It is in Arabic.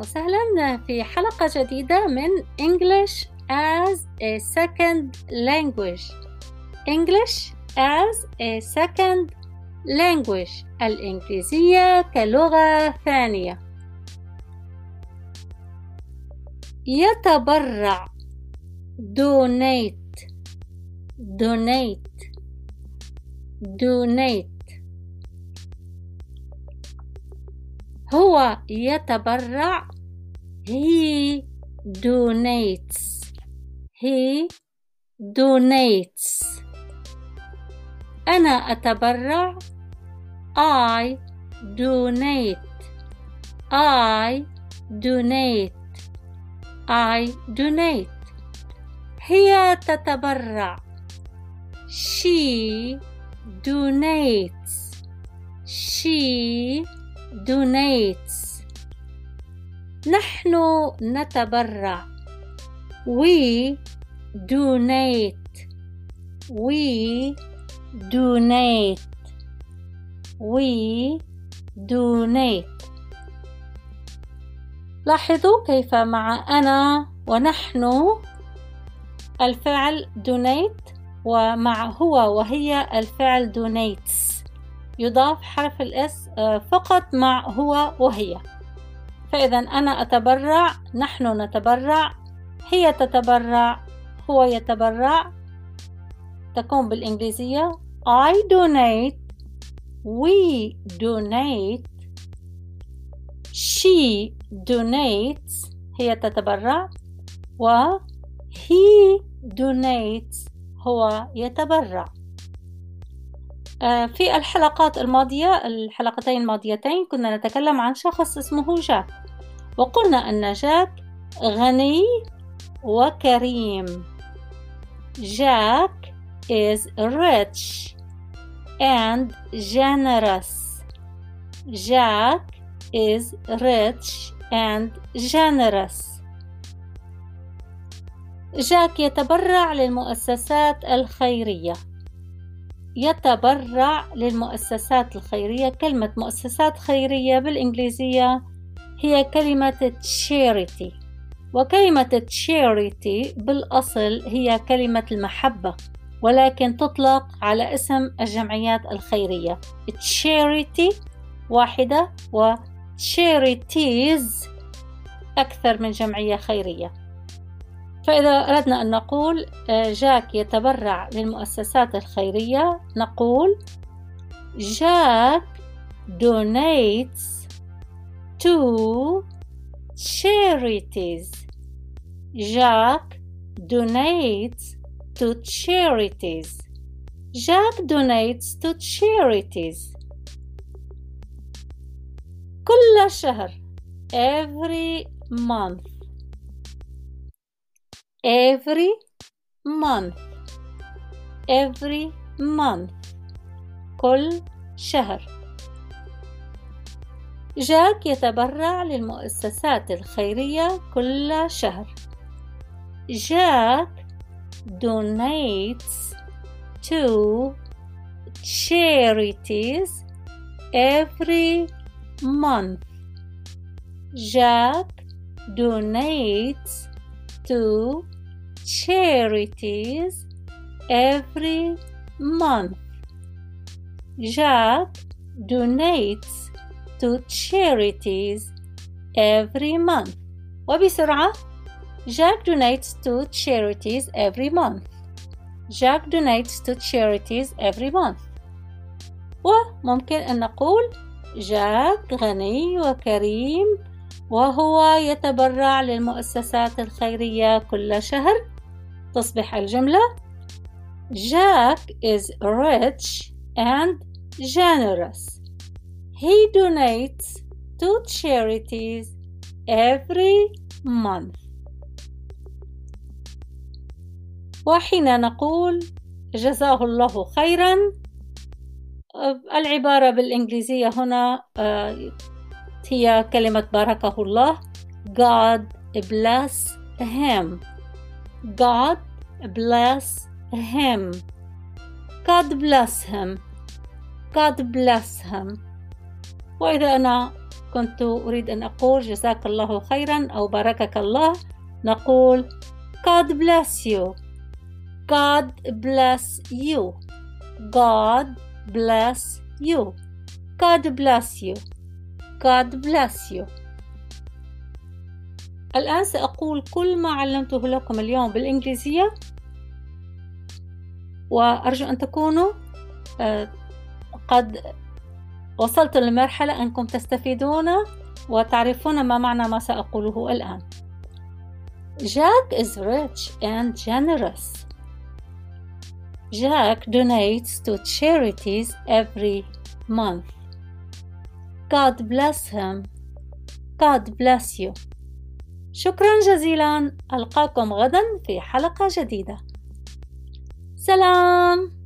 وسهلا في حلقة جديدة من English as a second language English as a second language الإنجليزية كلغة ثانية يتبرع donate donate donate هو يتبرع he donates he donates أنا أتبرع I donate I donate I donate هي تتبرع she donates she donates. نحن نتبرع. We donate. We donate. We donate. لاحظوا كيف مع أنا ونحن الفعل donate ومع هو وهي الفعل donates. يضاف حرف الإس آه، فقط مع هو وهي. فإذا أنا أتبرع نحن نتبرع هي تتبرع هو يتبرع. تكون بالإنجليزية I donate we donate she donates هي تتبرع. و he donates هو يتبرع. في الحلقات الماضية الحلقتين الماضيتين كنا نتكلم عن شخص اسمه جاك وقلنا أن جاك غني وكريم. جاك is rich and generous. Jack is rich and generous. جاك يتبرع للمؤسسات الخيرية. يتبرع للمؤسسات الخيرية. كلمة مؤسسات خيرية بالإنجليزية هي كلمة charity. وكلمة charity بالأصل هي كلمة المحبة ولكن تطلق على اسم الجمعيات الخيرية. charity واحدة و charities أكثر من جمعية خيرية. فإذا أردنا أن نقول آه، جاك يتبرع للمؤسسات الخيرية نقول جاك donates to charities جاك donates to charities جاك donates to charities كل شهر every month every month every month كل شهر جاك يتبرع للمؤسسات الخيرية كل شهر جاك donates to charities every month Jack donates to charities every month. Jack donates to charities every month. وبسرعة Jack donates to charities every month. Jack donates to charities every month. وممكن أن نقول جاك غني وكريم وهو يتبرع للمؤسسات الخيرية كل شهر تصبح الجملة Jack is rich and generous. He donates to charities every month. وحين نقول جزاه الله خيرا العبارة بالإنجليزية هنا آه، هي كلمة باركه الله God bless him God bless him God bless him God bless him وإذا أنا كنت أريد أن أقول جزاك الله خيرا أو باركك الله نقول God bless you God bless you God bless you God bless you God bless you الآن سأقول كل ما علمته لكم اليوم بالإنجليزية وأرجو أن تكونوا آه، قد وصلتوا لمرحلة أنكم تستفيدون وتعرفون ما معنى ما سأقوله الآن Jack is rich and generous. Jack donates to charities every month. God bless him. God bless you. شكرا جزيلا ألقاكم غدا في حلقة جديدة سلام